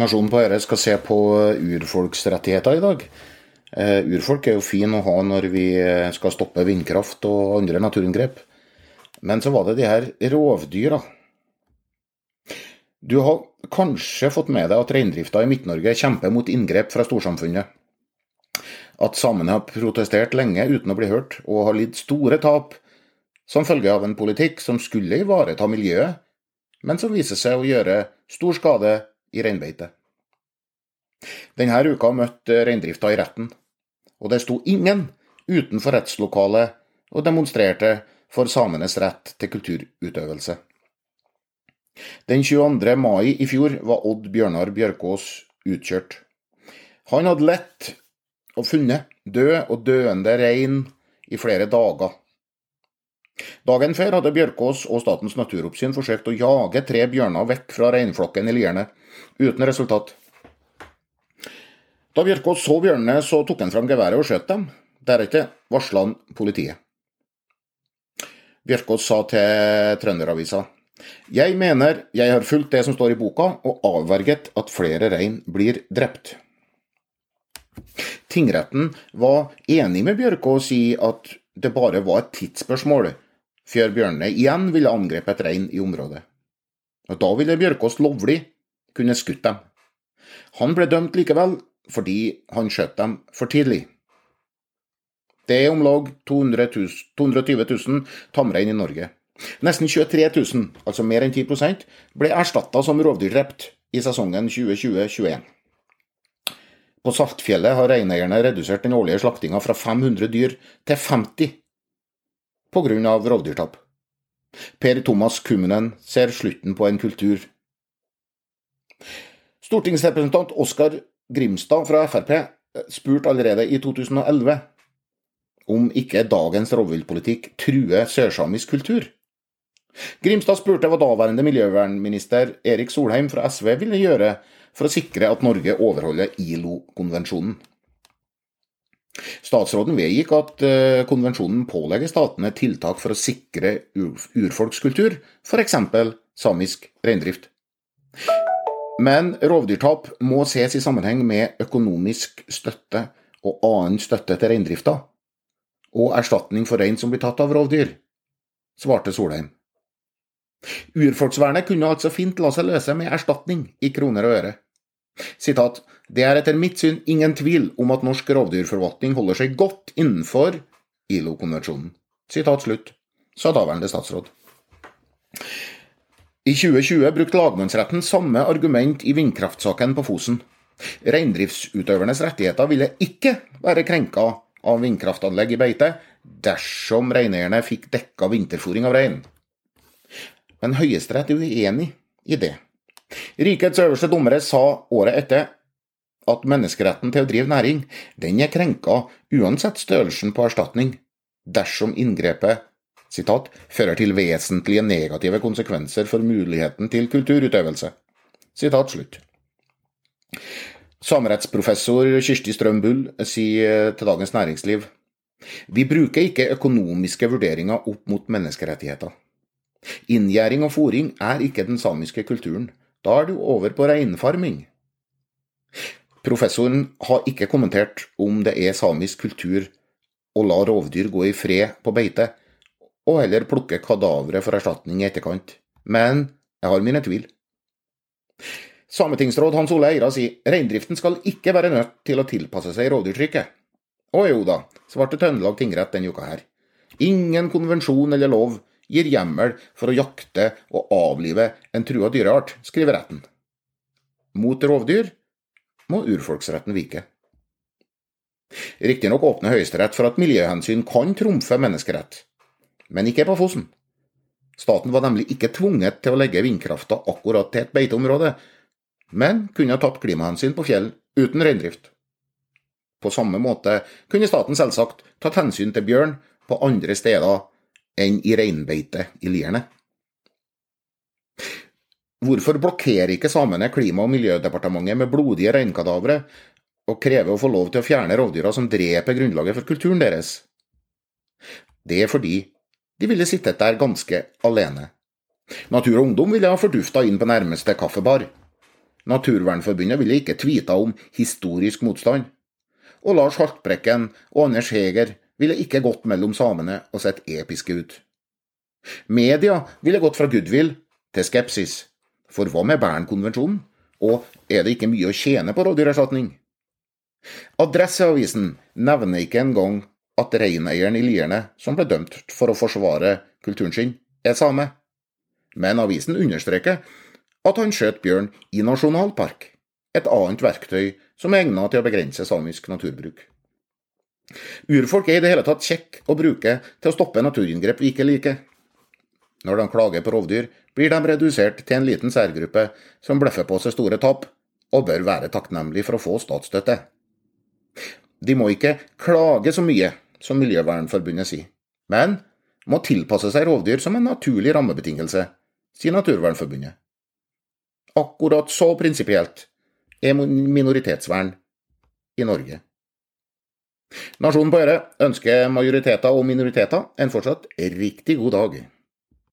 Nasjonen på Øre skal se på urfolksrettigheter i dag. Uh, urfolk er jo fin å ha når vi skal stoppe vindkraft og andre naturinngrep. Men så var det de her rovdyra. Du har kanskje fått med deg at reindrifta i Midt-Norge kjemper mot inngrep fra storsamfunnet. At samene har protestert lenge uten å bli hørt, og har lidd store tap som følge av en politikk som skulle ivareta miljøet, men som viser seg å gjøre stor skade i reinbeite. Denne uka møtte reindrifta i retten, og det sto ingen utenfor rettslokalet og demonstrerte for samenes rett til kulturutøvelse. Den 22. mai i fjor var Odd Bjørnar Bjørkås utkjørt. Han hadde lett og funnet død og døende rein i flere dager. Dagen før hadde Bjørkås og Statens naturoppsyn forsøkt å jage tre bjørner vekk fra reinflokken i lierne, uten resultat. Da Bjørkås så bjørnene, så tok han fram geværet og skjøt dem. Deretter varsla han politiet. Bjørkås sa til Trønderavisa Jeg mener jeg har fulgt det som står i boka, og avverget at flere rein blir drept. Tingretten var enig med Bjørkås i at det bare var et tidsspørsmål før bjørnene igjen ville angrepet et rein i området. Og Da ville Bjørkås lovlig kunne skutt dem. Han ble dømt likevel fordi han skjøt dem for tidlig. Det er om lag 200 000, 220 000 tamrein i Norge. Nesten 23 000, altså mer enn 10% ble erstatta som rovdyrdrept i sesongen 2020-2021. På Saltfjellet har reineierne redusert den årlige slaktinga fra 500 dyr til 50 pga. rovdyrtap. Per Thomas Kummenen ser slutten på en kultur. Stortingsrepresentant Oskar Grimstad fra Frp spurte allerede i 2011 om ikke dagens rovviltpolitikk truer sørsamisk kultur. Grimstad spurte hva daværende miljøvernminister Erik Solheim fra SV ville gjøre for å sikre at Norge overholder ILO-konvensjonen. Statsråden vedgikk at eh, konvensjonen pålegger statene tiltak for å sikre urfolkskultur, f.eks. samisk reindrift. Men rovdyrtap må ses i sammenheng med økonomisk støtte og annen støtte til reindrifta, og erstatning for rein som blir tatt av rovdyr, svarte Solheim. Urfolksvernet kunne altså fint la seg løse med erstatning i kroner og øre. Sitat, det er etter mitt syn ingen tvil om at norsk rovdyrforvaltning holder seg godt innenfor ILO-konvensjonen. Sitat slutt, sa daværende statsråd. I 2020 brukte lagmannsretten samme argument i vindkraftsaken på Fosen. Reindriftsutøvernes rettigheter ville ikke være krenka av vindkraftanlegg i beite dersom reineierne fikk dekka vinterfòring av rein. Men Høyesterett er uenig i det. Rikets øverste dommere sa året etter at menneskeretten til å drive næring, den er krenka uansett størrelsen på erstatning, dersom inngrepet citat, fører til vesentlige negative konsekvenser for muligheten til kulturutøvelse. Sitat slutt. Samerettsprofessor Kirsti Strøm Bull sier til Dagens Næringsliv vi bruker ikke økonomiske vurderinger opp mot menneskerettigheter. Inngjerding og fòring er ikke den samiske kulturen. Da er du over på reinfarming. Professoren har ikke kommentert om det er samisk kultur å la rovdyr gå i fred på beite, og heller plukke kadaveret for erstatning i etterkant. Men jeg har mine tvil. Sametingsråd Hans Ole Eira sier reindriften skal ikke være nødt til å tilpasse seg rovdyrtrykket. Å jo da, svarte Trøndelag tingrett denne uka her. Ingen konvensjon eller lov gir hjemmel for å jakte og avlive en trua dyreart, skriver retten. Mot rovdyr må urfolksretten vike. Riktignok åpner Høyesterett for at miljøhensyn kan trumfe menneskerett, men ikke på Fosen. Staten var nemlig ikke tvunget til å legge vindkrafta akkurat til et beiteområde, men kunne ha tatt klimahensyn på fjell uten reindrift. På samme måte kunne staten selvsagt tatt hensyn til bjørn på andre steder enn i reinbeite i lierne. Hvorfor blokkerer ikke samene Klima- og miljødepartementet med blodige reinkadavre og krever å få lov til å fjerne rovdyra som dreper grunnlaget for kulturen deres? Det er fordi de ville sittet der ganske alene. Natur og Ungdom ville ha fordufta inn på nærmeste kaffebar. Naturvernforbundet ville ikke tvita om historisk motstand. Og Lars Haltbrekken og Anders Heger ville ikke gått mellom samene og sett episke ut. Media ville gått fra goodwill til skepsis. For hva med Bernkonvensjonen? Og er det ikke mye å tjene på rådyrerstatning? Adresseavisen nevner ikke engang at reineieren i Lierne, som ble dømt for å forsvare kulturen sin, er same. Men avisen understreker at han skjøt bjørn i nasjonalpark, et annet verktøy som er egnet til å begrense samisk naturbruk. Urfolk er i det hele tatt kjekk å bruke til å stoppe naturinngrep vi ikke liker. Når de klager på rovdyr, blir de redusert til en liten særgruppe som bløffer på seg store tap, og bør være takknemlig for å få statsstøtte. De må ikke klage så mye, som Miljøvernforbundet sier, men må tilpasse seg rovdyr som en naturlig rammebetingelse, sier Naturvernforbundet. Akkurat så prinsipielt er minoritetsvern i Norge. Nasjonen på Øre ønsker majoriteter og minoriteter en fortsatt riktig god dag.